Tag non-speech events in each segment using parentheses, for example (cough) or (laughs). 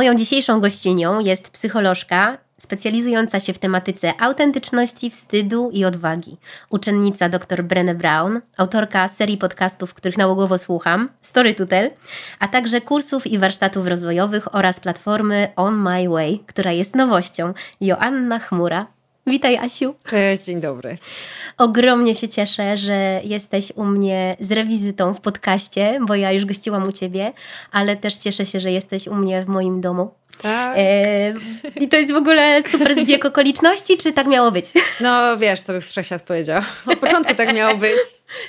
moją dzisiejszą gościnią jest psycholożka specjalizująca się w tematyce autentyczności, wstydu i odwagi. Uczennica dr Brenne Brown, autorka serii podcastów, których nałogowo słucham, Story Tutel, a także kursów i warsztatów rozwojowych oraz platformy On My Way, która jest nowością. Joanna Chmura. Witaj, Asiu. Cześć, dzień dobry. Ogromnie się cieszę, że jesteś u mnie z rewizytą w podcaście, bo ja już gościłam u ciebie, ale też cieszę się, że jesteś u mnie w moim domu. Tak. E, I to jest w ogóle super zbieg okoliczności, czy tak miało być? No wiesz, co by wszechświat powiedział. Od początku tak miało być.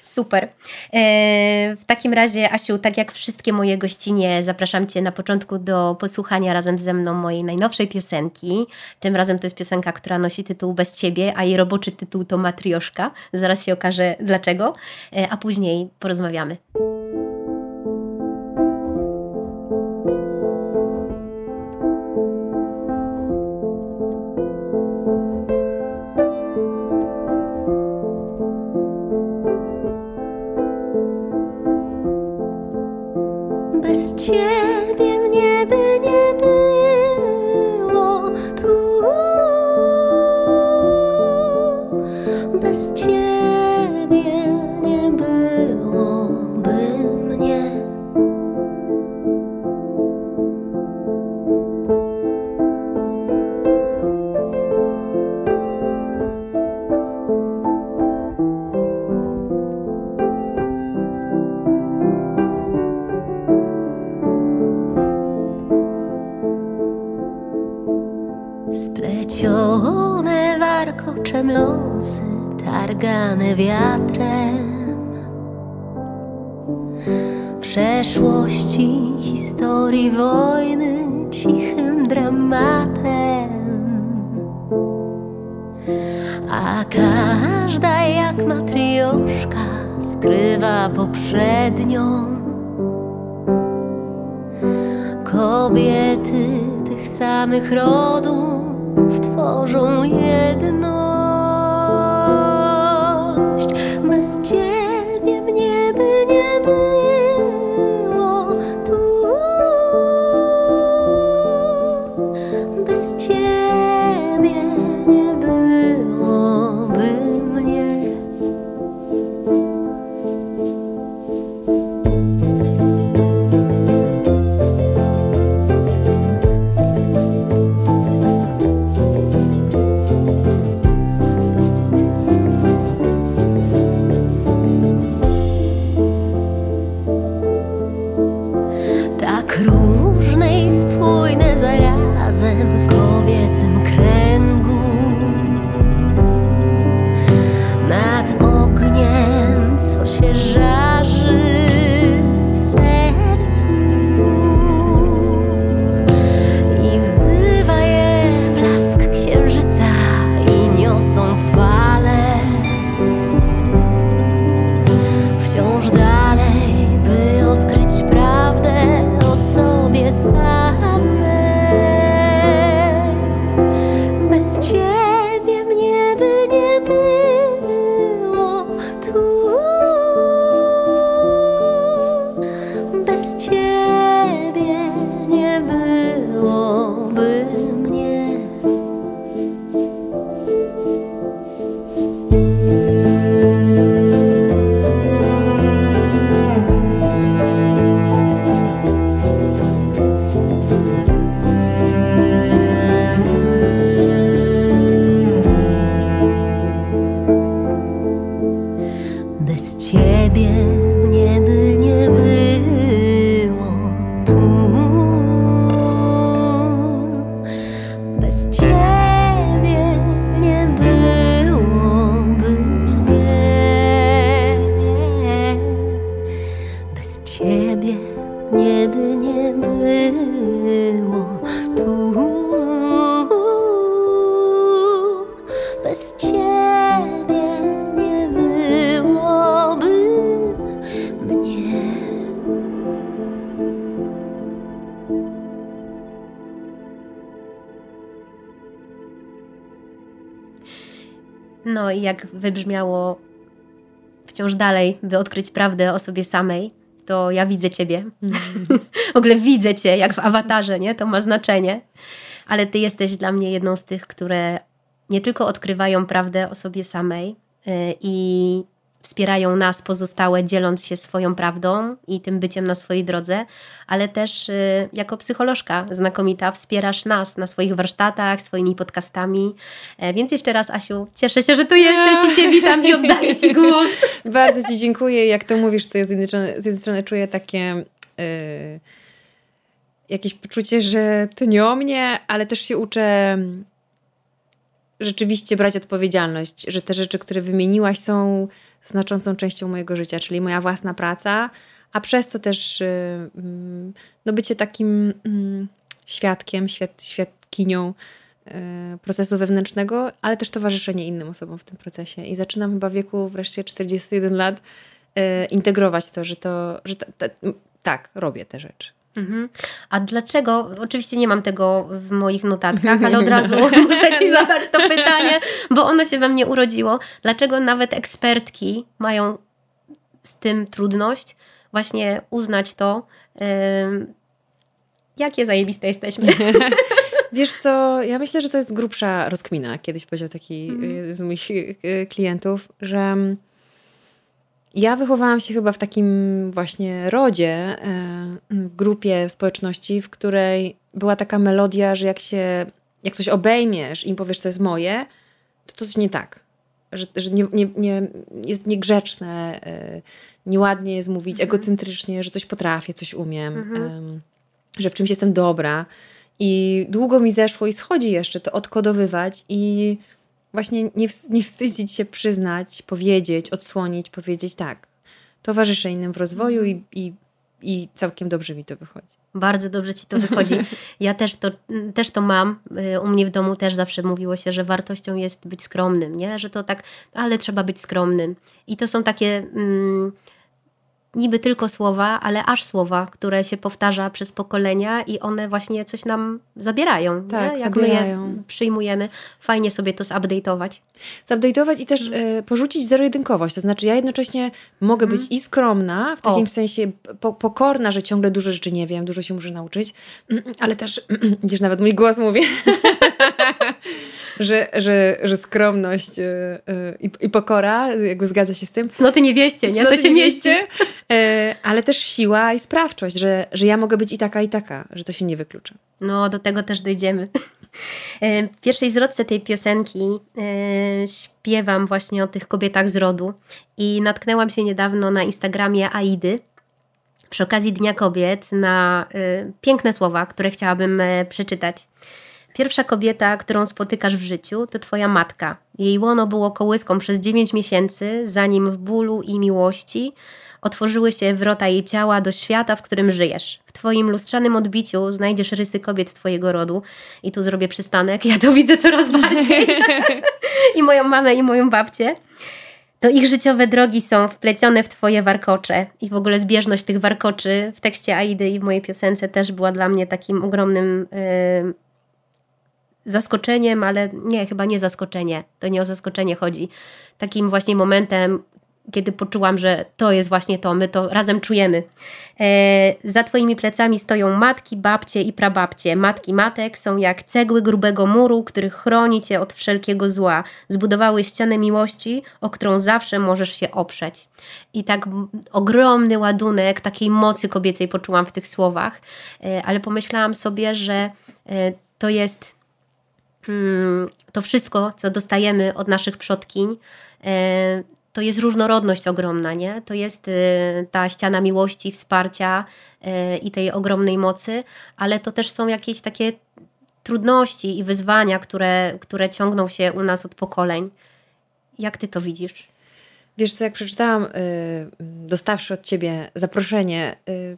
Super. E, w takim razie, Asiu, tak jak wszystkie moje gościnie, zapraszam Cię na początku do posłuchania razem ze mną mojej najnowszej piosenki. Tym razem to jest piosenka, która nosi tytuł Bez Ciebie, a jej roboczy tytuł to Matrioszka. Zaraz się okaże dlaczego, e, a później porozmawiamy. No wybrzmiało wciąż dalej, by odkryć prawdę o sobie samej, to ja widzę ciebie. Mm. (laughs) w ogóle widzę cię, jak w awatarze, nie? To ma znaczenie. Ale ty jesteś dla mnie jedną z tych, które nie tylko odkrywają prawdę o sobie samej yy, i wspierają nas pozostałe, dzieląc się swoją prawdą i tym byciem na swojej drodze, ale też y, jako psycholożka znakomita wspierasz nas na swoich warsztatach, swoimi podcastami. E, więc jeszcze raz, Asiu, cieszę się, że tu jesteś i Cię witam i oddaję Ci głos. (laughs) Bardzo Ci dziękuję. Jak to mówisz, to ja z jednej strony, z jednej strony czuję takie... Yy, jakieś poczucie, że to nie o mnie, ale też się uczę rzeczywiście brać odpowiedzialność, że te rzeczy, które wymieniłaś, są znaczącą częścią mojego życia, czyli moja własna praca, a przez to też y, mm, no, bycie takim mm, świadkiem, świad, świadkinią y, procesu wewnętrznego, ale też towarzyszenie innym osobom w tym procesie. I zaczynam chyba w wieku wreszcie 41 lat y, integrować to, że to, że ta, ta, tak, robię te rzeczy. Mhm. A dlaczego? Oczywiście nie mam tego w moich notatkach, ale od razu (laughs) muszę Ci zadać to pytanie, bo ono się we mnie urodziło. Dlaczego nawet ekspertki mają z tym trudność właśnie uznać to, yy, jakie zajebiste jesteśmy. (laughs) Wiesz co, ja myślę, że to jest grubsza rozkmina. Kiedyś powiedział taki mm. z moich y, klientów, że ja wychowałam się chyba w takim właśnie rodzie, e, w grupie społeczności, w której była taka melodia, że jak się, jak coś obejmiesz i powiesz, co jest moje, to to coś nie tak. Że, że nie, nie, nie jest niegrzeczne, e, nieładnie jest mówić, mhm. egocentrycznie, że coś potrafię, coś umiem, mhm. że w czymś jestem dobra. I długo mi zeszło i schodzi jeszcze to odkodowywać i właśnie nie, nie wstydzić się przyznać, powiedzieć, odsłonić, powiedzieć tak. Towarzyszę innym w rozwoju i, i, i całkiem dobrze mi to wychodzi. Bardzo dobrze ci to wychodzi. (laughs) Ja też to, też to mam. Y, u mnie w domu też zawsze mówiło się, że wartością jest być skromnym, nie? Że to tak, ale trzeba być skromnym. I to są takie. Mm, niby tylko słowa, ale aż słowa, które się powtarza przez pokolenia i one właśnie coś nam zabierają. Tak, nie? Jak zabierają. my je przyjmujemy, fajnie sobie to zupdate'ować. Zupdate'ować i też y, porzucić zero-jedynkowość. To znaczy ja jednocześnie mogę być mm. i skromna, w takim o. sensie po, pokorna, że ciągle dużo rzeczy nie wiem, dużo się muszę nauczyć, mm, ale też, (clears throat) gdzieś nawet mój głos mówi, (laughs) że, że, że skromność yy, yy, i pokora jakby zgadza się z tym. Cnoty nie wieście, nie? Cnoty to się mieści. Yy, ale też siła i sprawczość, że, że ja mogę być i taka, i taka, że to się nie wyklucza. No, do tego też dojdziemy. W pierwszej zwrotce tej piosenki śpiewam właśnie o tych kobietach z rodu i natknęłam się niedawno na Instagramie Aidy, przy okazji Dnia Kobiet na y, piękne słowa, które chciałabym y, przeczytać. Pierwsza kobieta, którą spotykasz w życiu, to twoja matka. Jej łono było kołyską przez 9 miesięcy, zanim w bólu i miłości otworzyły się wrota jej ciała do świata, w którym żyjesz. W twoim lustrzanym odbiciu znajdziesz rysy kobiet twojego rodu. I tu zrobię przystanek, ja to (laughs) widzę coraz bardziej. (laughs) I moją mamę, i moją babcię. To ich życiowe drogi są wplecione w twoje warkocze. I w ogóle zbieżność tych warkoczy w tekście Aidy i w mojej piosence też była dla mnie takim ogromnym... Yy, zaskoczeniem, ale nie, chyba nie zaskoczenie. To nie o zaskoczenie chodzi. Takim właśnie momentem, kiedy poczułam, że to jest właśnie to, my to razem czujemy. E, za Twoimi plecami stoją matki, babcie i prababcie. Matki matek są jak cegły grubego muru, który chroni Cię od wszelkiego zła. Zbudowały ścianę miłości, o którą zawsze możesz się oprzeć. I tak ogromny ładunek takiej mocy kobiecej poczułam w tych słowach, e, ale pomyślałam sobie, że e, to jest to wszystko, co dostajemy od naszych przodkiń, e, to jest różnorodność ogromna, nie? To jest e, ta ściana miłości, wsparcia e, i tej ogromnej mocy, ale to też są jakieś takie trudności i wyzwania, które, które ciągną się u nas od pokoleń. Jak ty to widzisz? Wiesz co, jak przeczytałam, dostawszy od ciebie zaproszenie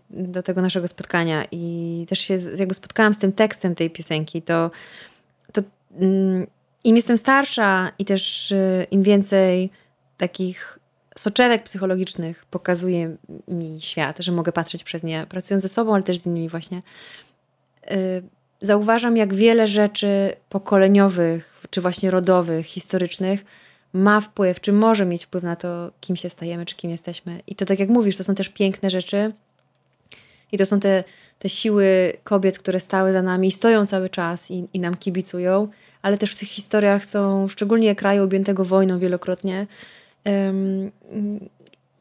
do tego naszego spotkania i też się jakby spotkałam z tym tekstem tej piosenki, to mm, im jestem starsza i też y, im więcej takich soczewek psychologicznych pokazuje mi świat, że mogę patrzeć przez nie, pracując ze sobą, ale też z innymi właśnie, y, zauważam, jak wiele rzeczy pokoleniowych, czy właśnie rodowych, historycznych, ma wpływ, czy może mieć wpływ na to, kim się stajemy, czy kim jesteśmy. I to tak jak mówisz, to są też piękne rzeczy. I to są te, te siły kobiet, które stały za nami, stoją cały czas i, i nam kibicują, ale też w tych historiach są, szczególnie kraju objętego wojną wielokrotnie, um,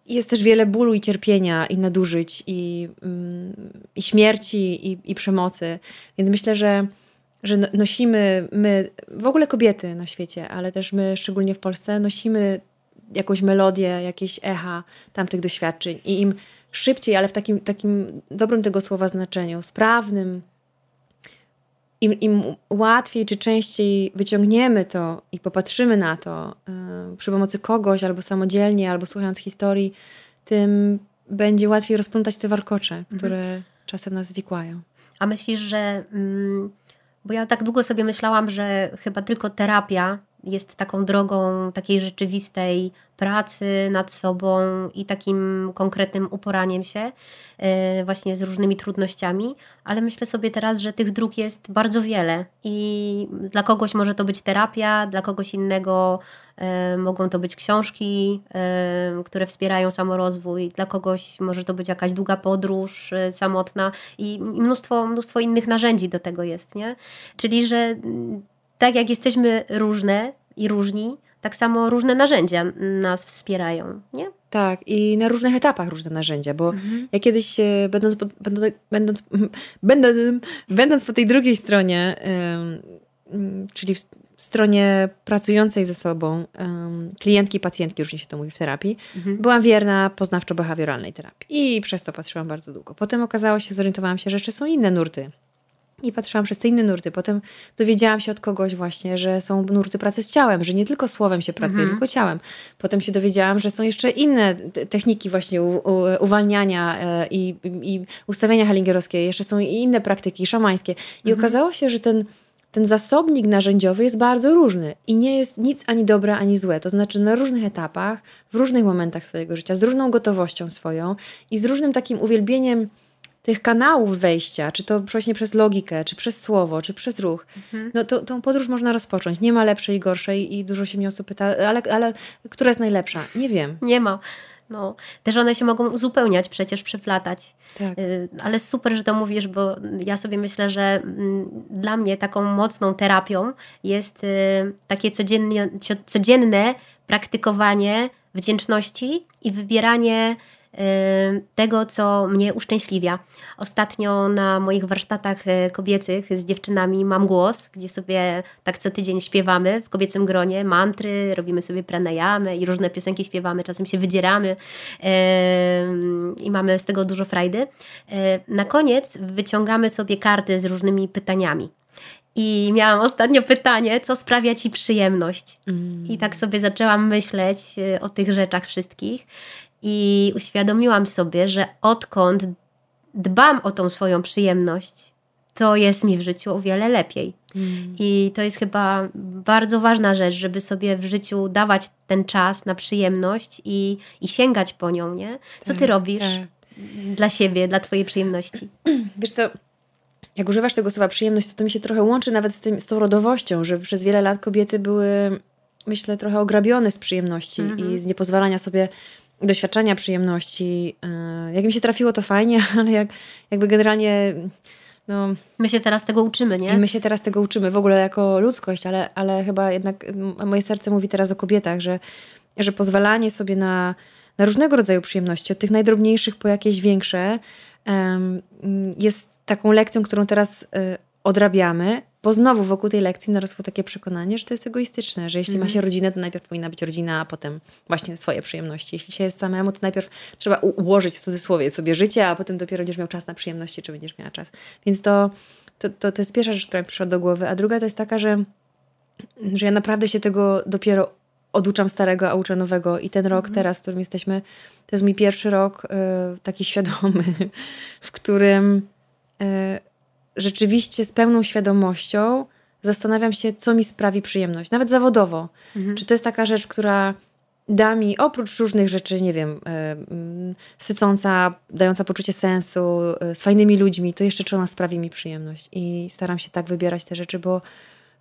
jest też wiele bólu i cierpienia i nadużyć i, um, i śmierci i, i przemocy. Więc myślę, że że no, nosimy my, w ogóle kobiety na świecie, ale też my, szczególnie w Polsce, nosimy jakąś melodię, jakieś echa tamtych doświadczeń i im szybciej, ale w takim, takim dobrym tego słowa znaczeniu, sprawnym, im, im łatwiej czy częściej wyciągniemy to i popatrzymy na to yy, przy pomocy kogoś, albo samodzielnie, albo słuchając historii, tym będzie łatwiej rozplątać te warkocze, mhm. które mhm. czasem nas wikłają. A myślisz, że. Mm, bo ja tak długo sobie myślałam, że chyba tylko terapia jest taką drogą takiej rzeczywistej pracy nad sobą i takim konkretnym uporaniem się e, właśnie z różnymi trudnościami, ale myślę sobie teraz, że tych dróg jest bardzo wiele i dla kogoś może to być terapia, dla kogoś innego e, mogą to być książki, e, które wspierają samorozwój, dla kogoś może to być jakaś długa podróż samotna i mnóstwo, mnóstwo innych narzędzi do tego jest, nie? Czyli, że tak jak jesteśmy różne i różni, tak samo różne narzędzia nas wspierają, nie? Tak, i na różnych etapach różne narzędzia, bo mhm. ja kiedyś, e, będąc, po, będąc, będąc, (laughs) będąc, będąc po tej drugiej stronie, czyli w stronie pracującej ze sobą, klientki, pacjentki, różnie się to mówi w terapii, mhm. byłam wierna poznawczo-behawioralnej terapii i przez to patrzyłam bardzo długo. Potem okazało się, zorientowałam się, że jeszcze są inne nurty i patrzyłam przez te inne nurty. Potem dowiedziałam się od kogoś właśnie, że są nurty pracy z ciałem, że nie tylko słowem się pracuje, mhm. tylko ciałem. Potem się dowiedziałam, że są jeszcze inne techniki właśnie u, u, uwalniania e, i, i ustawienia halingerowskie. Jeszcze są inne praktyki szamańskie. I mhm. okazało się, że ten, ten zasobnik narzędziowy jest bardzo różny i nie jest nic ani dobre, ani złe. To znaczy na różnych etapach, w różnych momentach swojego życia, z różną gotowością swoją i z różnym takim uwielbieniem tych kanałów wejścia, czy to właśnie przez logikę, czy przez słowo, czy przez ruch, mhm. no to tą podróż można rozpocząć. Nie ma lepszej i gorszej i dużo się mnie osób pyta, ale, ale która jest najlepsza? Nie wiem. Nie ma. No, też one się mogą uzupełniać, przecież przeplatać. Tak. Y, ale super, że to mówisz, bo ja sobie myślę, że mm, dla mnie taką mocną terapią jest y, takie codziennie, codzienne praktykowanie wdzięczności i wybieranie tego, co mnie uszczęśliwia. Ostatnio na moich warsztatach e, kobiecych z dziewczynami mam głos, gdzie sobie tak co tydzień śpiewamy w kobiecym gronie mantry, robimy sobie pranayamy i różne piosenki śpiewamy, czasem się wydzieramy i mamy z tego dużo frajdy. Na koniec wyciągamy sobie karty z różnymi pytaniami. I miałam ostatnio pytanie, co sprawia ci przyjemność? Mm. I tak sobie zaczęłam myśleć o tych rzeczach wszystkich i uświadomiłam sobie, że odkąd dbam o tą swoją przyjemność, to jest mi w życiu o wiele lepiej. Mm. I to jest chyba bardzo ważna rzecz, żeby sobie w życiu dawać ten czas na przyjemność i, i sięgać po nią, nie? Co tak, ty robisz tak. dla siebie, dla twojej przyjemności? (clears throat) Wiesz co, jak używasz tego słowa przyjemność, to to mi się trochę łączy nawet z, tym, z tą rodowością, że przez wiele lat kobiety były, myślę, trochę ograbione z przyjemności mm -hmm. i z niepozwalania sobie doświadczenia przyjemności. E, jak mi się trafiło, to fajnie, (laughs) ale jak, jakby generalnie. No, my się teraz tego uczymy, nie? My się teraz tego uczymy w ogóle jako ludzkość, ale, ale chyba jednak moje serce mówi teraz o kobietach, że, że pozwalanie sobie na, na różnego rodzaju przyjemności, od tych najdrobniejszych po jakieś większe, jest taką lekcją, którą teraz y, odrabiamy, bo znowu wokół tej lekcji narosło takie przekonanie, że to jest egoistyczne, że jeśli mm. ma się mhm. rodzinę, to najpierw powinna być rodzina, a potem właśnie swoje przyjemności. Jeśli się jest samemu, to najpierw trzeba ułożyć w cudzysłowie sobie życie, a potem dopiero będziesz miał czas na przyjemności, czy będziesz miała czas. Więc to, to, to, to jest pierwsza rzecz, która mi przyszła do głowy. A druga to jest taka, że, że ja naprawdę się tego dopiero oduczam starego, a uczę nowego. I ten rok mm. teraz, w którym jesteśmy, to jest mój pierwszy rok y, taki świadomy, (laughs) w którym... Y, rzeczywiście z pełną świadomością zastanawiam się, co mi sprawi przyjemność, nawet zawodowo. Mhm. Czy to jest taka rzecz, która da mi oprócz różnych rzeczy, nie wiem, yy, sycąca, dająca poczucie sensu, yy, z fajnymi ludźmi, to jeszcze czy ona sprawi mi przyjemność. I staram się tak wybierać te rzeczy, bo,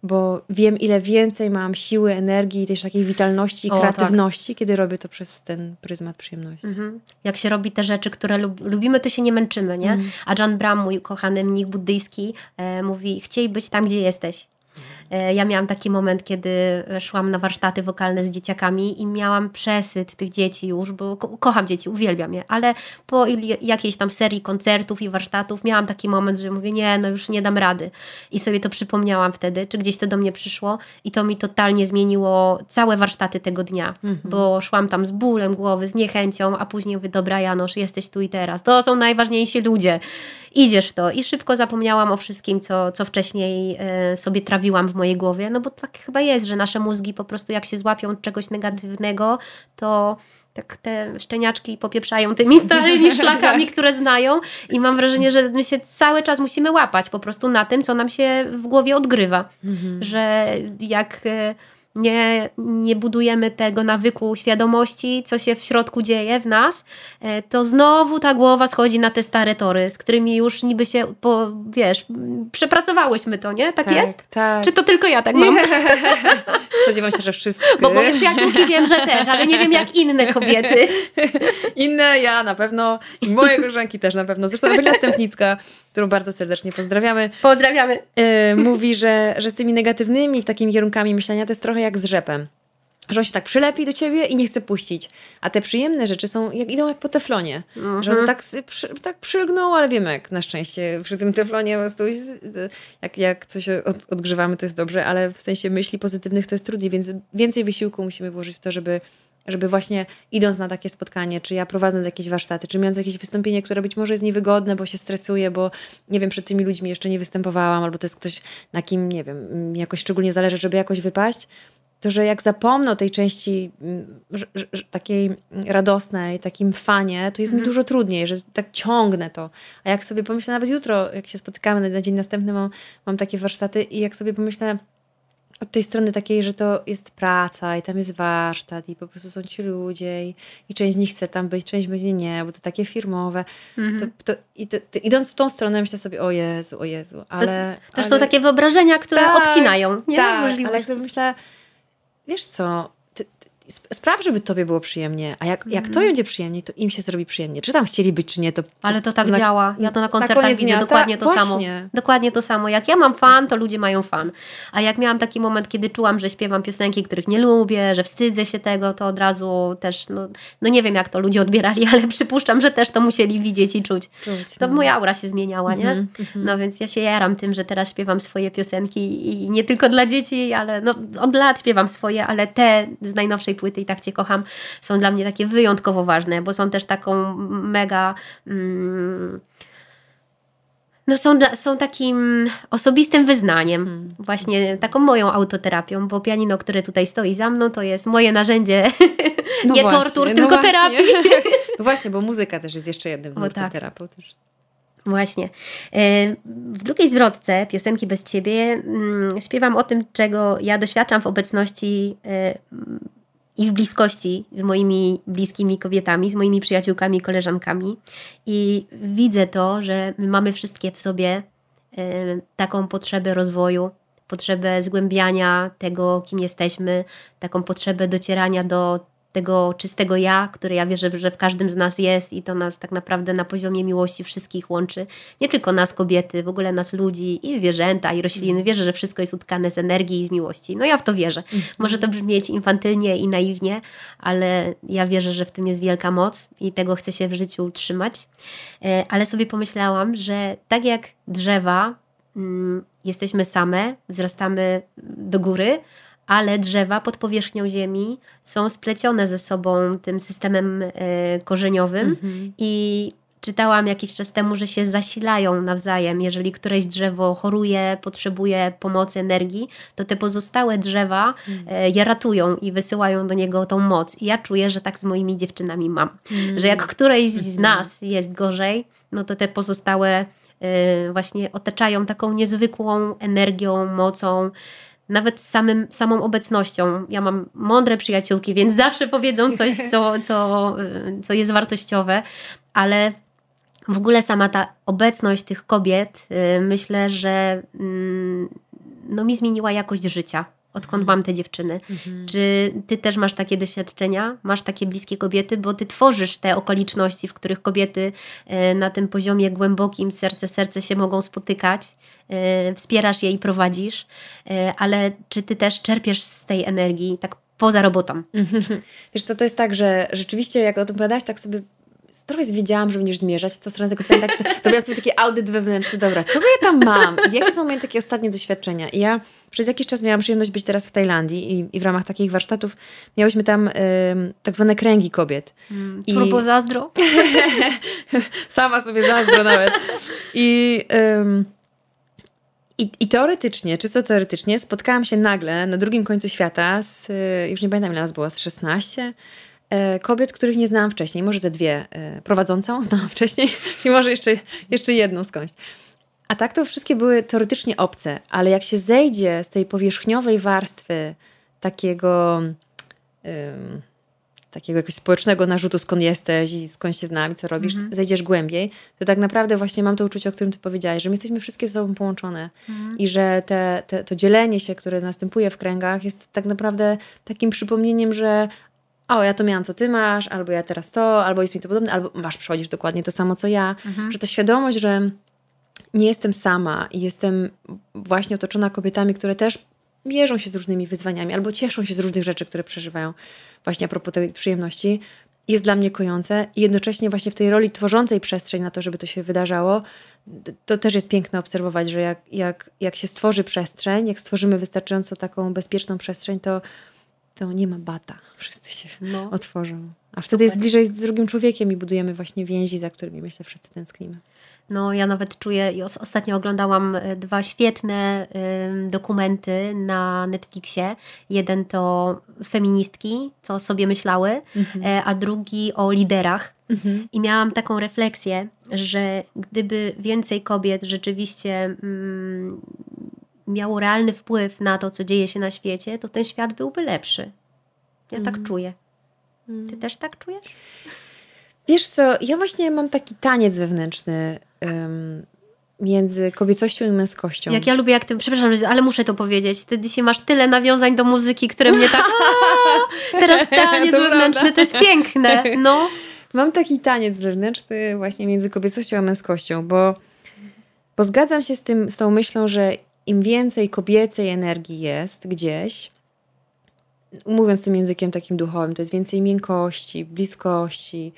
bo wiem, ile więcej mam siły, energii, też takiej witalności i O, kreatywności, kiedy robię to przez ten pryzmat przyjemności. Mhm. Jak się robi te rzeczy, które lub, lubimy, to się nie męczymy, nie? A John Bram, mój kochany mnich buddyjski, e, mówi, chciej być tam, gdzie jesteś. E, Ja miałam taki moment, kiedy szłam na warsztaty wokalne z dzieciakami i miałam przesyt tych dzieci już, bo ko kocham dzieci, uwielbiam je, ale po jakiejś tam serii koncertów i warsztatów miałam taki moment, że mówię, nie, no już nie dam rady. I sobie to przypomniałam wtedy, czy gdzieś to do mnie przyszło i to mi totalnie zmieniło całe warsztaty tego dnia, bo szłam tam z bólem głowy, z niechęcią, a później mówię, dobra Janosz, jesteś tu i teraz, to są najważniejsi ludzie, idziesz w to. I szybko zapomniałam o wszystkim, co, co wcześniej e, sobie trawiłam w mojej głowie, no bo tak chyba jest, że nasze mózgi po prostu jak się złapią czegoś negatywnego, to tak te szczeniaczki popieprzają tymi starymi (laughs) szlakami, które znają i mam wrażenie, że my się cały czas musimy łapać po prostu na tym, co nam się w głowie odgrywa. Że jak e, nie, nie budujemy tego nawyku świadomości, co się w środku dzieje w nas, e, to znowu ta głowa schodzi na te stare tory, z którymi już niby się, po, wiesz, przepracowałyśmy to, nie? Tak, jest? Tak. Czy to tylko ja tak mam? (laughs) Spodziewam się, że wszyscy. Bo moje przyjaciółki wiem, że też, ale nie wiem jak inne kobiety. (laughs) Inne ja na pewno i moje koleżanki też na pewno. Zresztą Ewelina Stępnicka, którą bardzo serdecznie pozdrawiamy, Pozdrawiamy. e, mówi, że, że z tymi negatywnymi takimi kierunkami myślenia to jest trochę jak z rzepem. Że on się tak przylepi do ciebie i nie chce puścić. A te przyjemne rzeczy są, jak, idą jak po teflonie. Że on tak, przy, tak przylgnął, ale wiemy jak na szczęście przy tym teflonie po prostu jak, jak coś od, odgrzewamy, to jest dobrze, ale w sensie myśli pozytywnych to jest trudniej, więc więcej wysiłku musimy włożyć w to, żeby żeby właśnie idąc na takie spotkanie, czy ja prowadząc jakieś warsztaty, czy mając jakieś wystąpienie, które być może jest niewygodne, bo się stresuję, bo nie wiem, przed tymi ludźmi jeszcze nie występowałam, albo to jest ktoś, na kim, nie wiem, mi jakoś szczególnie zależy, żeby jakoś wypaść, to że jak zapomnę o tej części mm, że, że, takiej radosnej, takim fanie, to jest mi dużo trudniej, że tak ciągnę to. A jak sobie pomyślę, nawet jutro, jak się spotykamy na, na dzień następny, mam, mam takie warsztaty i jak sobie pomyślę, od tej strony takiej, że to jest praca i tam jest warsztat i po prostu są ci ludzie i, i część z nich chce tam być, część będzie nie, bo to takie firmowe. To, to, i to, to, idąc w tą stronę myślę sobie, o Jezu, o Jezu, ale... Też ale, są takie wyobrażenia, które Tak, obcinają nie? Tak, ale jak sobie myślę, wiesz co, ty, ty, spraw, żeby tobie było przyjemnie, a jak, jak to będzie przyjemnie, to im się zrobi przyjemnie. Czy tam chcieli być, czy nie, to... Ale to tak na- działa. Ja to na na koncertach koniec widzę dnia, dokładnie tak, to samo. właśnie. Dokładnie to samo. Jak ja mam fan, to ludzie mają fan. A jak miałam taki moment, kiedy czułam, że śpiewam piosenki, których nie lubię, że wstydzę się tego, to od razu też, no, no nie wiem jak to ludzie odbierali, (laughs) ale przypuszczam, że też to musieli widzieć i czuć. Czuć, to no. moja aura się zmieniała, nie? Mhm, No więc ja się jaram tym, że teraz śpiewam swoje piosenki i nie tylko dla dzieci, ale no, od lat śpiewam swoje, ale te z najnowszej płyty i tak Cię kocham są dla mnie takie wyjątkowo ważne, bo są też taką mega... Mm, no są, są takim osobistym wyznaniem, Hmm. właśnie taką moją autoterapią, bo pianino, które tutaj stoi za mną, to jest moje narzędzie, (laughs) No nie właśnie, tortur, no tylko właśnie. terapii. (laughs) No właśnie, bo muzyka też jest jeszcze jednym nurtem tak. też. Właśnie. E, W drugiej zwrotce piosenki bez ciebie mm, śpiewam o tym, czego ja doświadczam w obecności e, i w bliskości z moimi bliskimi kobietami, z moimi przyjaciółkami, koleżankami. I widzę to, że my mamy wszystkie w sobie taką potrzebę rozwoju, potrzebę zgłębiania tego, kim jesteśmy, taką potrzebę docierania do tego czystego ja, które ja wierzę, że w każdym z nas jest i to nas tak naprawdę na poziomie miłości wszystkich łączy. Nie tylko nas kobiety, w ogóle nas ludzi i zwierzęta i rośliny. Wierzę, że wszystko jest utkane z energii i z miłości. No ja w to wierzę. Może to brzmieć infantylnie i naiwnie, ale ja wierzę, że w tym jest wielka moc i tego chcę się w życiu trzymać. E, Ale sobie pomyślałam, że tak jak drzewa mm, jesteśmy same, wzrastamy do góry, ale drzewa pod powierzchnią ziemi są splecione ze sobą tym systemem e, korzeniowym i czytałam jakiś czas temu, że się zasilają nawzajem. Jeżeli któreś drzewo choruje, potrzebuje pomocy, energii, to te pozostałe drzewa e, je ratują i wysyłają do niego tą moc. I ja czuję, że tak z moimi dziewczynami mam. Że jak którejś z nas jest gorzej, no to te pozostałe e, właśnie otaczają taką niezwykłą energią, mocą, nawet samym, samą obecnością. Ja mam mądre przyjaciółki, więc zawsze powiedzą coś, co, co, y, co jest wartościowe, ale w ogóle sama ta obecność tych kobiet, y, myślę, że mm, no, mi zmieniła jakość życia odkąd mam te dziewczyny. Mhm. Czy ty też masz takie doświadczenia? Masz takie bliskie kobiety? Bo ty tworzysz te okoliczności, w których kobiety e, na tym poziomie głębokim, serce serce się mogą spotykać. E, wspierasz je i prowadzisz, e, ale czy ty też czerpiesz z tej energii tak poza robotą? (laughs) Wiesz co, to jest tak, że rzeczywiście jak o tym opowiadałaś, tak sobie trochę wiedziałam, że będziesz zmierzać w tą stronę tego pytania, tak sobie, (laughs) robiłam sobie taki audyt wewnętrzny, dobra, kogo ja tam mam? I jakie są moje takie ostatnie doświadczenia? I ja przez jakiś czas miałam przyjemność być teraz w Tajlandii i, i w ramach takich warsztatów miałyśmy tam y, tak zwane kręgi kobiet. Mm, I... Turbo zazdro? (laughs) Sama sobie zazdro nawet. I... Y, i, I teoretycznie, czysto teoretycznie, spotkałam się nagle na drugim końcu świata z, y, już nie pamiętam ile nas było, z 16 E, kobiet, których nie znałam wcześniej. Może ze dwie. E, prowadzącą (laughs) znałam wcześniej i może jeszcze, jeszcze jedną skądś. A tak to wszystkie były teoretycznie obce, ale jak się zejdzie z tej powierzchniowej warstwy takiego, takiego jakiegoś społecznego narzutu, skąd jesteś i skąd się znamy, co robisz, -hmm. zejdziesz głębiej, to tak naprawdę właśnie mam to uczucie, o którym ty powiedziałaś, że my jesteśmy wszystkie ze sobą połączone -hmm. i że te, te, to dzielenie się, które następuje w kręgach jest tak naprawdę takim przypomnieniem, że o, ja to miałam, co ty masz, albo ja teraz to, albo jest mi to podobne, albo masz, przechodzisz dokładnie to samo, co ja. Mhm. Że ta świadomość, że nie jestem sama i jestem właśnie otoczona kobietami, które też mierzą się z różnymi wyzwaniami albo cieszą się z różnych rzeczy, które przeżywają właśnie a propos tej przyjemności, jest dla mnie kojące i jednocześnie właśnie w tej roli tworzącej przestrzeń na to, żeby to się wydarzało, to też jest piękne obserwować, że jak, jak, jak się stworzy przestrzeń, jak stworzymy wystarczająco taką bezpieczną przestrzeń, to to nie ma bata. Wszyscy się no. otworzą. A wtedy Super. jest bliżej z drugim człowiekiem i budujemy właśnie więzi, za którymi myślę wszyscy tęsknimy. No, ja nawet czuję, i ostatnio oglądałam e, dwa świetne y, dokumenty na Netflixie. Jeden to feministki, co sobie myślały, mhm. e, a drugi o liderach. Mhm. I miałam taką refleksję, że gdyby więcej kobiet rzeczywiście mm, miało realny wpływ na to, co dzieje się na świecie, to ten świat byłby lepszy. Ja mm. tak czuję. Ty mm. też tak czujesz? Wiesz co, ja właśnie mam taki taniec wewnętrzny między kobiecością i męskością. Jak ja lubię, jak ty, przepraszam, ale muszę to powiedzieć. Ty dzisiaj masz tyle nawiązań do muzyki, które mnie tak. (laughs) teraz taniec wewnętrzny, to jest piękne. No. Mam taki taniec wewnętrzny właśnie między kobiecością a męskością, bo, bo zgadzam się z, tym, z tą myślą, że im więcej kobiecej energii jest gdzieś, mówiąc tym językiem takim duchowym, to jest więcej miękkości, bliskości,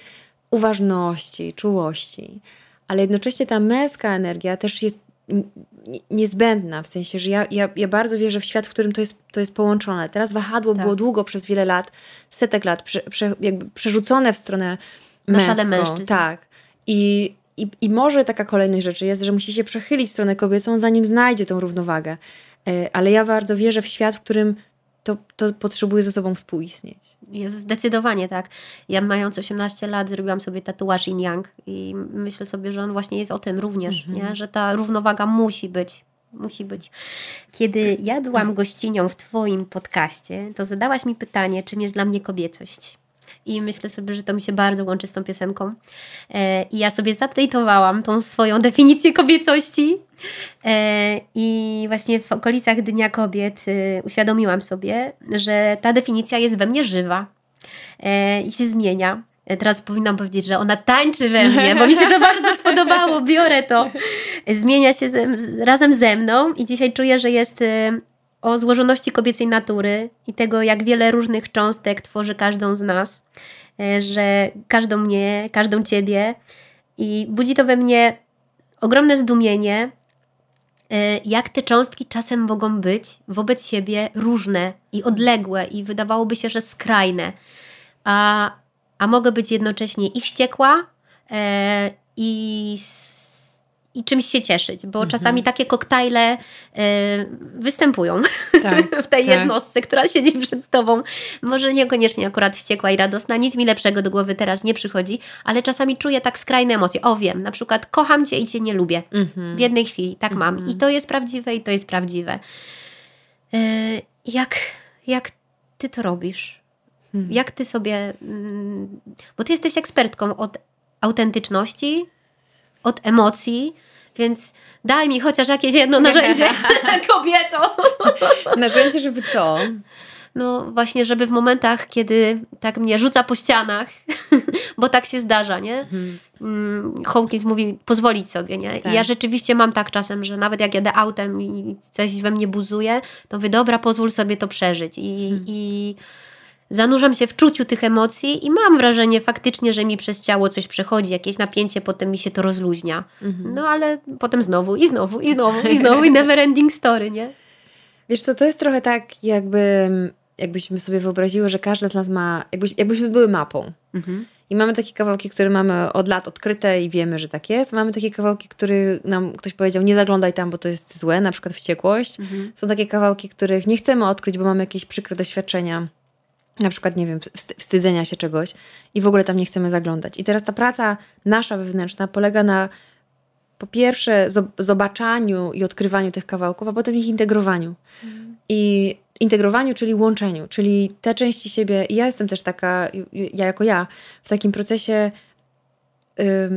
uważności, czułości. Ale jednocześnie ta męska energia też jest niezbędna, w sensie, że ja, ja, ja bardzo wierzę w świat, w którym to jest, to jest połączone. Teraz wahadło tak. było długo, przez wiele lat, setek lat, prze, prze, jakby przerzucone w stronę męską. Tak. I i, I może taka kolejność rzeczy jest, że musi się przechylić w stronę kobiecą, zanim znajdzie tą równowagę. E, ale ja bardzo wierzę w świat, w którym to, to potrzebuje ze sobą współistnieć. Jest zdecydowanie tak. Ja mając 18 lat zrobiłam sobie tatuaż yin yang i myślę sobie, że on właśnie jest o tym również, mhm. nie? że ta równowaga musi być. Musi być. Kiedy ja byłam gościnią w Twoim podcaście, to zadałaś mi pytanie, czym jest dla mnie kobiecość i myślę sobie, że to mi się bardzo łączy z tą piosenką. E, I ja sobie zupdate'owałam tą swoją definicję kobiecości e, i właśnie w okolicach Dnia Kobiet e, uświadomiłam sobie, że ta definicja jest we mnie żywa i się zmienia. Teraz powinnam powiedzieć, że ona tańczy we mnie, bo mi się to bardzo (laughs) spodobało, biorę to. Zmienia się ze, razem ze mną i dzisiaj czuję, że jest o złożoności kobiecej natury i tego, jak wiele różnych cząstek tworzy każdą z nas, e, że każdą mnie, każdą ciebie. I budzi to we mnie ogromne zdumienie, e, jak te cząstki czasem mogą być wobec siebie różne i odległe, i wydawałoby się, że skrajne. A, a mogę być jednocześnie i wściekła, e, i i czymś się cieszyć, bo mhm. czasami takie koktajle y, występują tak, (laughs) w tej tak. jednostce, która siedzi przed tobą. Może niekoniecznie akurat wściekła i radosna, nic mi lepszego do głowy teraz nie przychodzi, ale czasami czuję tak skrajne emocje. O wiem, na przykład kocham cię i cię nie lubię. Mhm. W jednej chwili, tak mam. I mhm. to jest prawdziwe i to jest prawdziwe. Y, jak, jak ty to robisz? Hmm. Jak ty sobie... Mm, bo ty jesteś ekspertką od autentyczności, od emocji, Więc daj mi chociaż jakieś jedno (laughs) narzędzie, (laughs) kobieto. (laughs) narzędzie, żeby co? No właśnie, żeby w momentach, kiedy tak mnie rzuca po ścianach, bo tak się zdarza, nie? Mhm. Mm, Hawkins mówi, pozwolić sobie, nie? Tak. I ja rzeczywiście mam tak czasem, że nawet jak jadę autem i coś we mnie buzuje, to mówię, dobra, pozwól sobie to przeżyć. I, hmm. i zanurzam się w czuciu tych emocji i mam wrażenie faktycznie, że mi przez ciało coś przechodzi, jakieś napięcie, potem mi się to rozluźnia. Mhm. No ale potem znowu i znowu i znowu i (laughs) znowu i never ending story, nie? Wiesz co, to jest trochę tak jakby jakbyśmy sobie wyobraziły, że każda z nas ma, jakbyś, jakbyśmy były mapą. Mhm. I mamy takie kawałki, które mamy od lat odkryte i wiemy, że tak jest. Mamy takie kawałki, które nam ktoś powiedział, nie zaglądaj tam, bo to jest złe, na przykład wściekłość. Mhm. Są takie kawałki, których nie chcemy odkryć, bo mamy jakieś przykre doświadczenia na przykład, nie wiem, wstydzenia się czegoś i w ogóle tam nie chcemy zaglądać. I teraz ta praca nasza wewnętrzna polega na po pierwsze zobaczaniu i odkrywaniu tych kawałków, a potem ich integrowaniu. Mhm. I integrowaniu, czyli łączeniu, czyli te części siebie. I ja jestem też taka, ja jako ja, w takim procesie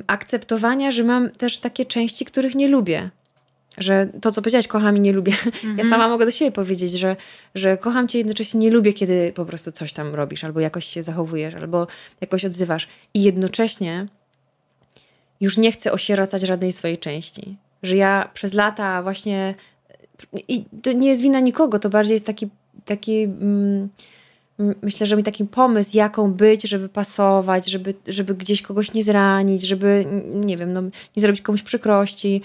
akceptowania, że mam też takie części, których nie lubię że to, co powiedziałaś, kocham i nie lubię. (laughs) Mhm. Ja sama mogę do siebie powiedzieć, że, że kocham cię, jednocześnie nie lubię, kiedy po prostu coś tam robisz, albo jakoś się zachowujesz, albo jakoś odzywasz. I jednocześnie już nie chcę osieracać żadnej swojej części. Że ja przez lata właśnie. I to nie jest wina nikogo, to bardziej jest taki. taki mm, myślę, że mi taki pomysł, jaką być, żeby pasować, żeby, żeby gdzieś kogoś nie zranić, żeby, nie wiem, no, nie zrobić komuś przykrości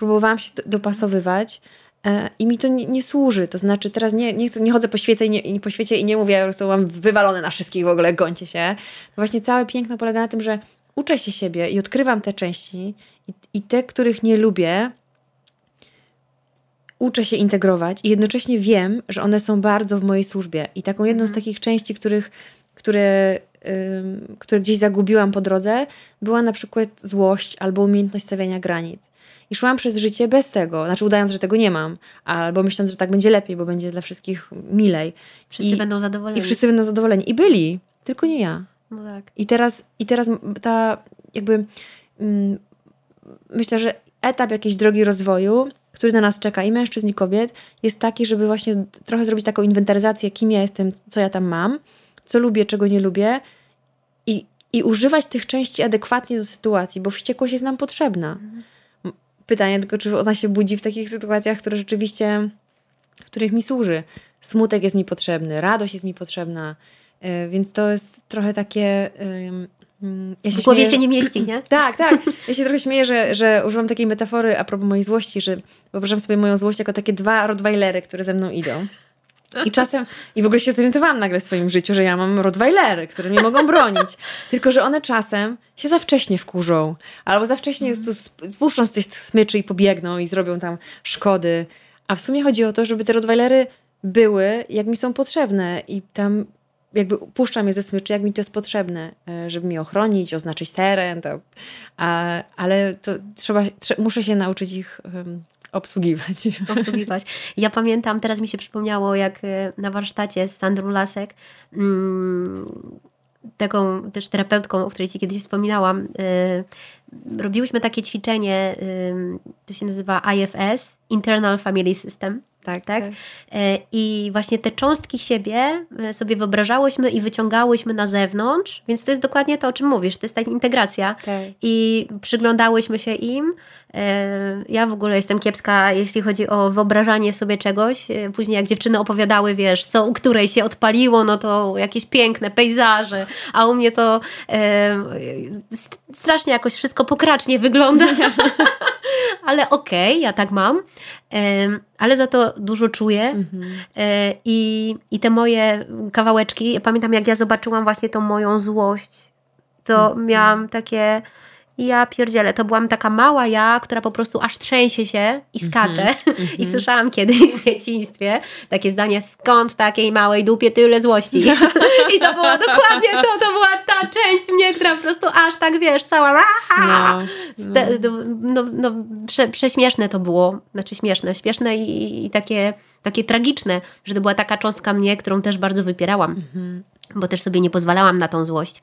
próbowałam się dopasowywać e, i mi to nie, nie, służy. To znaczy teraz nie, nie, chcę, nie chodzę po świecie i nie, po świecie i nie mówię, po prostu mam wywalone na wszystkich w ogóle, gońcie się. To właśnie całe piękno polega na tym, że uczę się siebie i odkrywam te części i, i te, których nie lubię, uczę się integrować i jednocześnie wiem, że one są bardzo w mojej służbie. I taką jedną z mhm. takich części, których, które, ym, które gdzieś zagubiłam po drodze, była na przykład złość albo umiejętność stawiania granic. I szłam przez życie bez tego, znaczy udając, że tego nie mam, albo myśląc, że tak będzie lepiej, bo będzie dla wszystkich milej. Wszyscy I, będą zadowoleni. I wszyscy będą zadowoleni. I byli, tylko nie ja. No tak. I teraz, i teraz ta jakby mm, myślę, że etap jakiejś drogi rozwoju, który na nas czeka i mężczyzn i kobiet, jest taki, żeby właśnie trochę zrobić taką inwentaryzację, kim ja jestem, co ja tam mam, co lubię, czego nie lubię i, i używać tych części adekwatnie do sytuacji, bo wściekłość jest nam potrzebna. Mhm. Pytanie tylko, czy ona się budzi w takich sytuacjach, które rzeczywiście, w których mi służy. Smutek jest mi potrzebny, radość jest mi potrzebna, yy, więc to jest trochę takie... Yy, ja się w głowie śmieję, się nie mieści, nie? (clears throat) tak, tak. Ja się trochę śmieję, że, że używam takiej metafory a propos mojej złości, że wyobrażam sobie moją złość jako takie dwa Rottweilery, które ze mną idą. I czasem, i w ogóle się zorientowałam nagle w swoim życiu, że ja mam Rottweilery, które mnie mogą bronić. Tylko, że one czasem się za wcześnie wkurzą. Albo za wcześnie spuszczą z tych smyczy i pobiegną i zrobią tam szkody. A w sumie chodzi o to, żeby te Rottweilery były, jak mi są potrzebne. I tam jakby puszczam je ze smyczy, jak mi to jest potrzebne, e, żeby mi ochronić, oznaczyć teren. To, a, ale to trzeba, trze, muszę się nauczyć ich um, obsługiwać. (laughs) Obsługiwać. Ja pamiętam, teraz mi się przypomniało, jak e, na warsztacie z Sandrą Lasek, mm, taką też terapeutką, o której Ci kiedyś wspominałam, y, robiłyśmy takie ćwiczenie, y, to się nazywa IFS, Internal Family System. Tak, tak. tak. E, I właśnie te cząstki siebie e, sobie wyobrażałyśmy i wyciągałyśmy na zewnątrz, więc to jest dokładnie to, o czym mówisz. To jest ta integracja. Tak. I przyglądałyśmy się im. E, ja w ogóle jestem kiepska, jeśli chodzi o wyobrażanie sobie czegoś. Później jak dziewczyny opowiadały, wiesz, co u której się odpaliło, no to jakieś piękne pejzaże, a u mnie to strasznie jakoś wszystko pokracznie wygląda. (laughs) ale okej, okay, ja tak mam, ale za to dużo czuję mhm. E, i, i te moje kawałeczki, ja pamiętam jak ja zobaczyłam właśnie tą moją złość, to mhm. miałam takie ja pierdzielę, to byłam taka mała ja, która po prostu aż trzęsie się i mhm. skacze. Mm (laughs) -hmm. I słyszałam kiedyś w dzieciństwie takie zdanie, skąd takiej małej dupie tyle złości? (laughs) I to było dokładnie to, to była ta część mnie, która po prostu aż tak, wiesz, cała (laughs) no, no. no, no prze, prześmieszne to było, znaczy śmieszne, śmieszne i, i takie, takie tragiczne, że to była taka cząstka mnie, którą też bardzo wypierałam. -hmm bo też sobie nie pozwalałam na tą złość.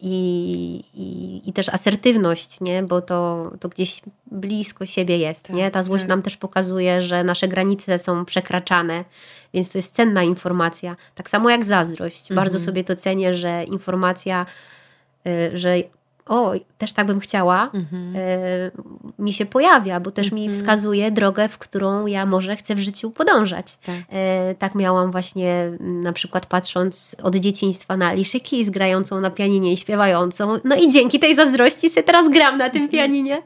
I, i, i też asertywność, nie? bo to, to gdzieś blisko siebie jest. Tak, nie? Ta złość tak. nam też pokazuje, że nasze granice są przekraczane, więc to jest cenna informacja. Tak samo jak zazdrość. Bardzo Mhm. sobie to cenię, że informacja, y, że o, też tak bym chciała, Mhm. y, mi się pojawia, bo też mi wskazuje drogę, w którą ja może chcę w życiu podążać. Tak. E, tak miałam właśnie m, na przykład patrząc od dzieciństwa na Alicia Keys grającą na pianinie i śpiewającą. No i dzięki tej zazdrości sobie teraz gram na tym pianinie.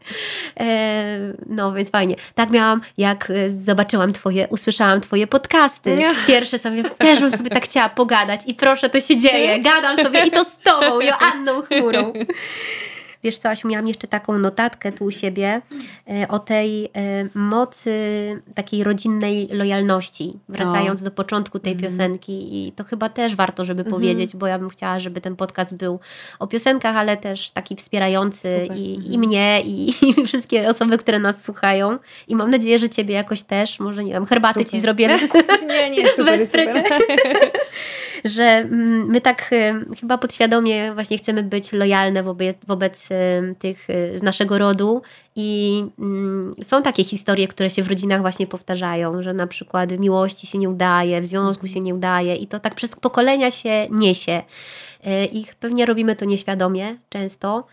E, no więc fajnie. Tak miałam, jak zobaczyłam twoje, usłyszałam twoje podcasty. Nie. Pierwsze sobie, też bym sobie tak chciała pogadać i proszę, to się dzieje. Gadam sobie i to z tobą, Joanną Chmurą. (laughs) Wiesz co, Asiu, miałam jeszcze taką notatkę tu u siebie e, o tej e, mocy takiej rodzinnej lojalności, wracając do początku tej Mhm. piosenki i to chyba też warto, żeby powiedzieć, bo ja bym chciała, żeby ten podcast był o piosenkach, ale też taki wspierający i, Mhm. i mnie i, (laughs) i wszystkie osoby, które nas słuchają i mam nadzieję, że ciebie jakoś też, może nie wiem, herbatę ci Super. zrobimy. (laughs) Nie, nie, super, Wesprę super. (laughs) że mm, my tak y, chyba podświadomie właśnie chcemy być lojalne wobec, wobec y, tych y, z naszego rodu i mm, są takie historie, które się w rodzinach właśnie powtarzają, że na przykład w miłości się nie udaje, w związku się nie udaje i to tak przez pokolenia się niesie. Y, I pewnie robimy to nieświadomie często.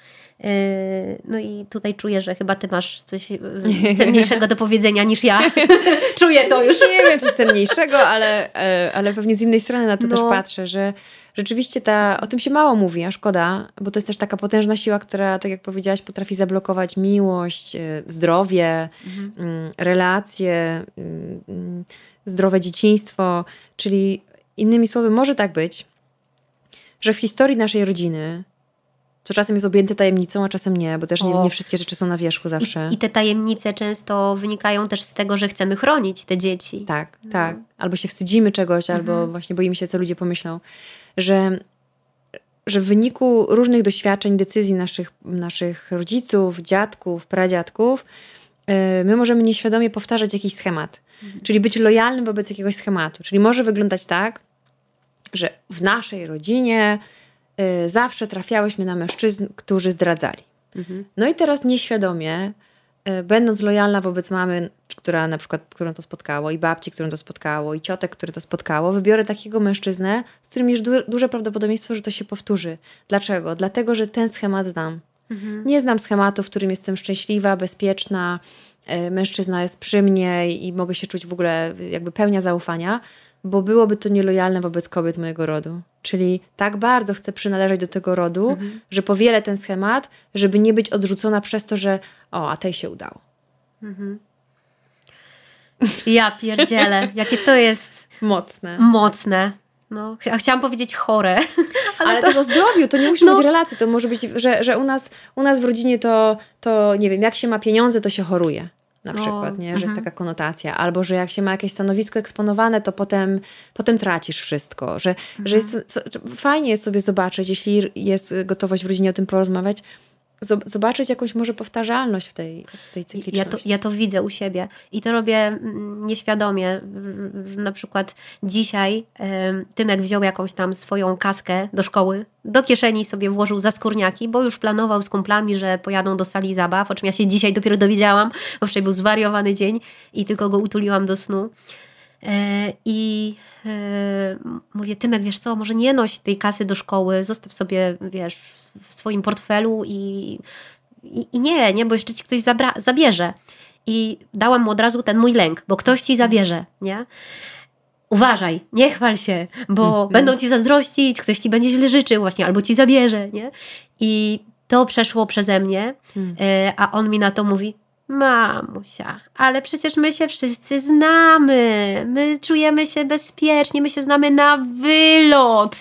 Y, No i tutaj czuję, że chyba ty masz coś y, (laughs) cenniejszego do powiedzenia niż ja. (laughs) czuję to już. Nie wiem, czy cenniejszego, ale, e, ale pewnie z innej strony na to No. też patrzę, że rzeczywiście ta, o tym się mało mówi, a szkoda, bo to jest też taka potężna siła, która, tak jak powiedziałaś, potrafi zablokować miłość, e, zdrowie, mm, relacje, mm, zdrowe dzieciństwo. Czyli innymi słowy, może tak być, że w historii naszej rodziny, co czasem jest objęte tajemnicą, a czasem nie, bo też nie, nie wszystkie rzeczy są na wierzchu zawsze. I, I te tajemnice często wynikają też z tego, że chcemy chronić te dzieci. Tak, tak. Albo się wstydzimy czegoś, albo właśnie boimy się, co ludzie pomyślą. Że, że w wyniku różnych doświadczeń, decyzji naszych, naszych rodziców, dziadków, pradziadków, yy, my możemy nieświadomie powtarzać jakiś schemat. Czyli być lojalnym wobec jakiegoś schematu. Czyli może wyglądać tak, że w naszej rodzinie yy, zawsze trafiałyśmy na mężczyzn, którzy zdradzali. No i teraz nieświadomie, będąc lojalna wobec mamy, która na przykład, którą to spotkało, i babci, którą to spotkało, i ciotek, które to spotkało, wybiorę takiego mężczyznę, z którym jest du- duże prawdopodobieństwo, że to się powtórzy. Dlaczego? Dlatego, że ten schemat znam. Nie znam schematu, w którym jestem szczęśliwa, bezpieczna, e, mężczyzna jest przy mnie i mogę się czuć w ogóle jakby pełnia zaufania, bo byłoby to nielojalne wobec kobiet mojego rodu. Czyli tak bardzo chcę przynależeć do tego rodu, że powielę ten schemat, żeby nie być odrzucona przez to, że o, a tej się udało. Ja pierdzielę, (laughs) jakie to jest Mocne. mocne. No, ch- chciałam powiedzieć chore, (laughs) ale, Ale to... też o zdrowiu, to nie musi No. być relacji, to może być, że, że u, nas, u nas w rodzinie to, to, nie wiem, jak się ma pieniądze, to się choruje. Na O, przykład, nie? że jest mhm. taka konotacja. Albo, że jak się ma jakieś stanowisko eksponowane, to potem, potem tracisz wszystko. Że, że jest, Mhm. co, że fajnie jest sobie zobaczyć, jeśli jest gotowość w rodzinie o tym porozmawiać, zobaczyć jakąś może powtarzalność w tej, w tej Ja to, cykliczności. ja to widzę u siebie i to robię mm, nieświadomie. Na przykład dzisiaj Tymek wziął jakąś tam swoją kaskę do szkoły, do kieszeni sobie włożył za skórniaki, bo już planował z kumplami, że pojadą do sali zabaw, o czym ja się dzisiaj dopiero dowiedziałam, bo wczoraj był zwariowany dzień i tylko go utuliłam do snu. E, I e, mówię, Tymek, wiesz co, może nie noś tej kasy do szkoły, zostaw sobie, wiesz, w, swoim portfelu i, i, i nie, nie, bo jeszcze ci ktoś zabra- zabierze. I dałam mu od razu ten mój lęk, bo ktoś ci zabierze, nie? Uważaj, nie chwal się, bo będą ci zazdrościć, ktoś ci będzie źle życzył właśnie, albo ci zabierze, nie? I to przeszło przeze mnie, e, a on mi na to mówi, mamusia, ale przecież my się wszyscy znamy, my czujemy się bezpiecznie, my się znamy na wylot.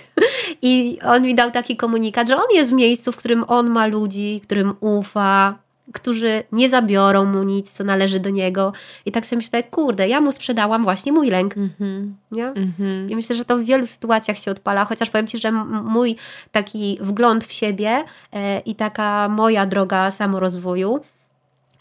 I on mi dał taki komunikat, że on jest w miejscu, w którym on ma ludzi, którym ufa, którzy nie zabiorą mu nic, co należy do niego. I tak sobie myślę, kurde, ja mu sprzedałam właśnie mój lęk. Mhm. Nie? Mhm. I myślę, że to w wielu sytuacjach się odpala, chociaż powiem Ci, że mój taki wgląd w siebie e, i taka moja droga samorozwoju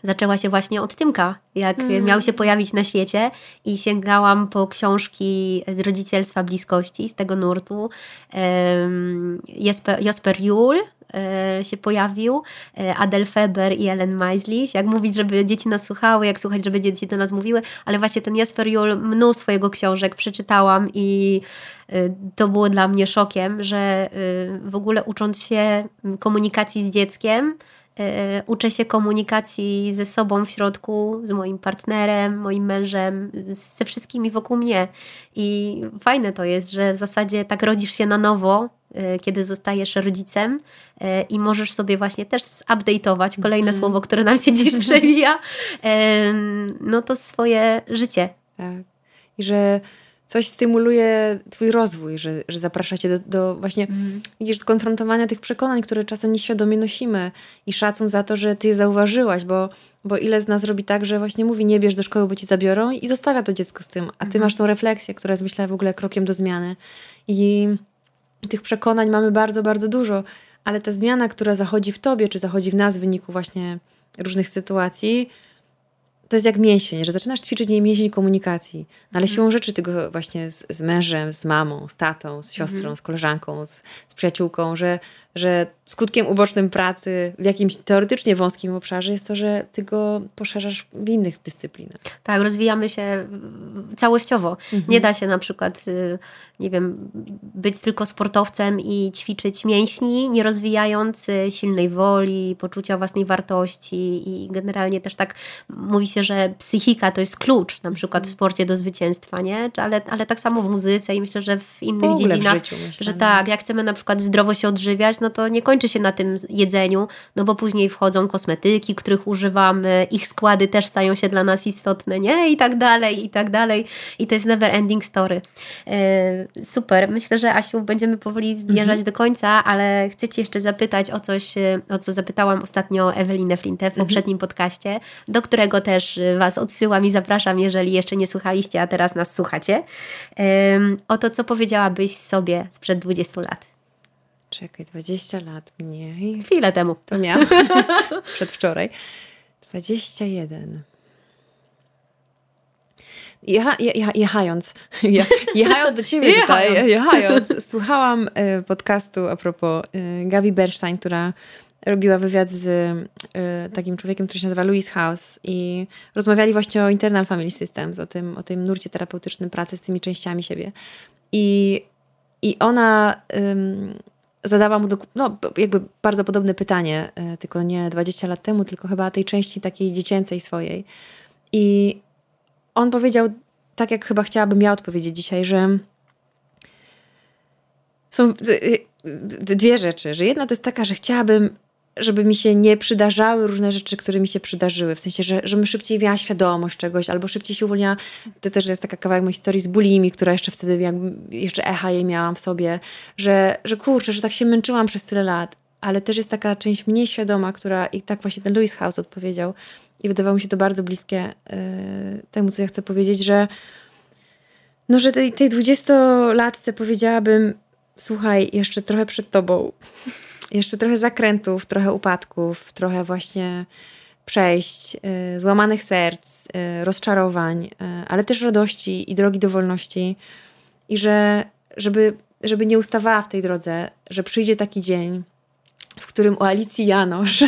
zaczęła się właśnie od Tymka, jak Mm. miał się pojawić na świecie i sięgałam po książki z rodzicielstwa bliskości, z tego nurtu. Em, Jesper, Jasper Juhl, e, się pojawił, e, Adel Feber i Ellen Maisley. Jak mówić, żeby dzieci nas słuchały, jak słuchać, żeby dzieci do nas mówiły, ale właśnie ten Jasper Jul, mnóstwo jego książek przeczytałam i to było dla mnie szokiem, że w ogóle ucząc się komunikacji z dzieckiem, E, uczę się komunikacji ze sobą w środku, z moim partnerem, moim mężem, ze wszystkimi wokół mnie. I fajne to jest, że w zasadzie tak rodzisz się na nowo, e, kiedy zostajesz rodzicem e, i możesz sobie właśnie też update'ować, kolejne mm. słowo, które nam się dziś (laughs) przewija, no to swoje życie. Tak. I że coś stymuluje twój rozwój, że, że zaprasza cię do, do właśnie, mm. widzisz, skonfrontowania tych przekonań, które czasem nieświadomie nosimy i szacun za to, że ty je zauważyłaś, bo, bo ile z nas robi tak, że właśnie mówi, nie bierz do szkoły, bo ci zabiorą i zostawia to dziecko z tym, a ty mm. masz tą refleksję, która jest myślę w ogóle krokiem do zmiany i tych przekonań mamy bardzo, bardzo dużo, ale ta zmiana, która zachodzi w tobie, czy zachodzi w nas w wyniku właśnie różnych sytuacji, to jest jak mięsień, że zaczynasz ćwiczyć nie mięsień komunikacji, no ale mhm. siłą rzeczy tego właśnie z, z, mężem, z mamą, z tatą, z siostrą, mhm. z koleżanką, z, z przyjaciółką, że że skutkiem ubocznym pracy w jakimś teoretycznie wąskim obszarze jest to, że ty go poszerzasz w innych dyscyplinach. Tak, rozwijamy się całościowo. Mhm. Nie da się na przykład, y, nie wiem, być tylko sportowcem i ćwiczyć mięśni, nie rozwijając y, silnej woli, poczucia własnej wartości i generalnie też tak mówi się, że psychika to jest klucz na przykład w mhm. sporcie do zwycięstwa, nie? Ale, ale tak samo w muzyce i myślę, że w innych w dziedzinach, w życiu, myślę, że no. tak, jak chcemy na przykład zdrowo się odżywiać, no to nie kończy się na tym jedzeniu, no bo później wchodzą kosmetyki, których używamy, ich składy też stają się dla nas istotne, nie? I tak dalej, i tak dalej. I to jest never ending story. E, super. Myślę, że Asiu, będziemy powoli zbierzać mhm. do końca, ale chcę Cię jeszcze zapytać o coś, e, o co zapytałam ostatnio Ewelinę Flintę w mhm. poprzednim podcaście, do którego też e, Was odsyłam i zapraszam, jeżeli jeszcze nie słuchaliście, a teraz nas słuchacie. O to, co powiedziałabyś sobie sprzed 20 lat. Czekaj, 20 lat mniej. Chwilę temu. To nie. (laughs) Przedwczoraj. 21. Jecha, je, jechając, je, jechając do ciebie (laughs) tutaj, jechając, (laughs) słuchałam y, podcastu a propos y, Gabi Bernstein, która robiła wywiad z y, takim człowiekiem, który się nazywa Louis House i rozmawiali właśnie o internal family systems, o tym, o tym nurcie terapeutycznym pracy z tymi częściami siebie. I, i ona zadała mu no, jakby bardzo podobne pytanie, e, tylko nie 20 lat temu, tylko chyba tej części takiej dziecięcej swojej. I on powiedział, tak jak chyba chciałabym ja odpowiedzieć dzisiaj, że są dwie rzeczy. Że jedna to jest taka, że chciałabym żeby mi się nie przydarzały różne rzeczy, które mi się przydarzyły. W sensie, że, żebym szybciej miała świadomość czegoś, albo szybciej się uwolniła. To też jest taka kawałek mojej historii z bulimi, która jeszcze wtedy, jakby jeszcze echa jej miałam w sobie, że, że kurczę, że tak się męczyłam przez tyle lat. Ale też jest taka część mniej świadoma, która, i tak właśnie ten Louis House odpowiedział, i wydawało mi się to bardzo bliskie yy, temu, co ja chcę powiedzieć, że no, że tej, tej dwudziestolatce powiedziałabym, słuchaj, jeszcze trochę przed tobą jeszcze trochę zakrętów, trochę upadków, trochę właśnie przejść, y, złamanych serc, y, rozczarowań, y, ale też radości i drogi do wolności. I że, żeby, żeby nie ustawała w tej drodze, że przyjdzie taki dzień, w którym u Alicji Janosz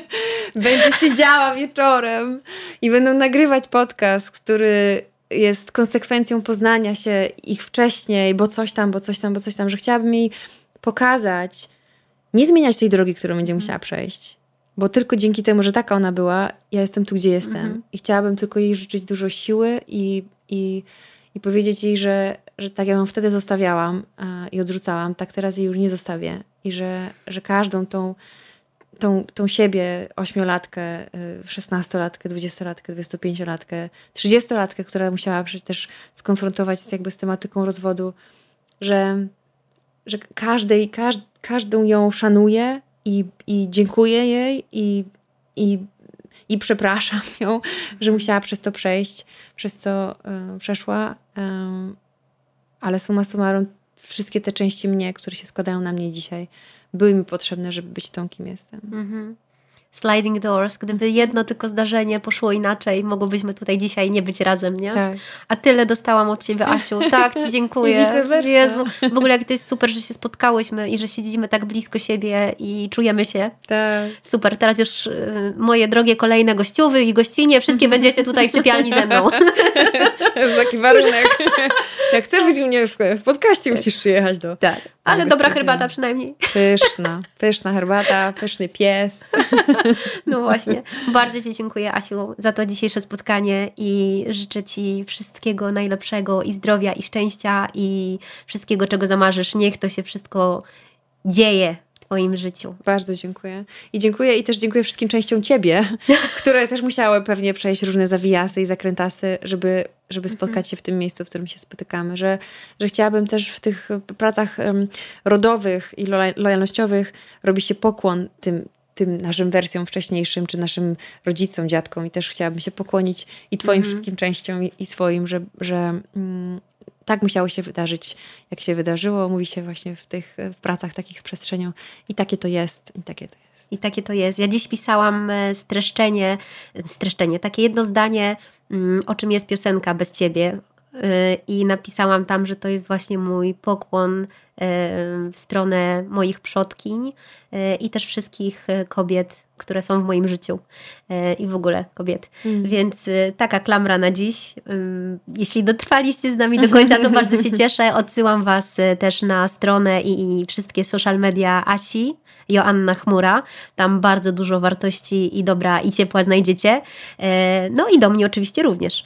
(laughs) będzie siedziała wieczorem i będą nagrywać podcast, który jest konsekwencją poznania się ich wcześniej, bo coś tam, bo coś tam, bo coś tam, że chciałabym jej pokazać, nie zmieniać tej drogi, którą będzie musiała przejść. Bo tylko dzięki temu, że taka ona była, ja jestem tu, gdzie jestem. Mhm. I chciałabym tylko jej życzyć dużo siły i, i, i powiedzieć jej, że, że tak jak ją wtedy zostawiałam a, i odrzucałam, tak teraz jej już nie zostawię. I że, że każdą tą, tą, tą siebie, ośmiolatkę, y, szesnastolatkę, dwudziestolatkę, dwudziestopięciolatkę, trzydziestolatkę, która musiała się też skonfrontować z, jakby z tematyką rozwodu, że, że każdej, każdy każdą ją szanuję i, i dziękuję jej i, i, i przepraszam ją, że musiała przez to przejść, przez co y, przeszła. Y, ale suma summarum, wszystkie te części mnie, które się składają na mnie dzisiaj, były mi potrzebne, żeby być tą, kim jestem. Mhm. Sliding doors, gdyby jedno tylko zdarzenie poszło inaczej, mogłybyśmy tutaj dzisiaj nie być razem, nie? Tak. A tyle dostałam od Ciebie, Asiu. Tak, Ci (laughs) dziękuję. I. Jezu, w ogóle jak to jest super, że się spotkałyśmy i że siedzimy tak blisko siebie i czujemy się. Tak. Super, teraz już y, moje drogie kolejne gościuwy i gościnie, wszystkie (laughs) będziecie tutaj w sypialni ze mną. To (laughs) jest taki warunek. Jak chcesz być u mnie w, w podcaście, musisz przyjechać do... Tak, ale dobra herbata przynajmniej. Pyszna, (laughs) pyszna herbata, pyszny pies. (laughs) No właśnie. Bardzo Ci dziękuję, Asiu, za to dzisiejsze spotkanie i życzę Ci wszystkiego najlepszego i zdrowia i szczęścia i wszystkiego, czego zamarzysz. Niech to się wszystko dzieje Twoim życiu. Bardzo dziękuję. I dziękuję i też dziękuję wszystkim częściom ciebie, (laughs) które też musiały pewnie przejść różne zawijasy i zakrętasy, żeby, żeby spotkać się w tym miejscu, w którym się spotykamy. Że, że chciałabym też w tych pracach rodowych i lo- lojalnościowych robić się pokłon tym, tym naszym wersjom wcześniejszym, czy naszym rodzicom, dziadkom i też chciałabym się pokłonić i twoim wszystkim częściom i, i swoim, że, że mm, tak musiało się wydarzyć, jak się wydarzyło. Mówi się właśnie w tych w pracach takich z przestrzenią i takie to jest, i takie to jest. I takie to jest. Ja dziś pisałam e, streszczenie, streszczenie, takie jedno zdanie, mm, o czym jest piosenka bez ciebie. Y, I napisałam tam, że to jest właśnie mój pokłon y, w stronę moich przodkiń i też wszystkich kobiet, które są w moim życiu y, i w ogóle kobiet. Więc y, taka klamra na dziś. Jeśli dotrwaliście z nami do końca, to bardzo się (laughs) cieszę. Odsyłam Was y, też na stronę i, wszystkie social media Asi, Joanna Chmura. Tam bardzo dużo wartości i dobra i ciepła znajdziecie. E, No i do mnie oczywiście również.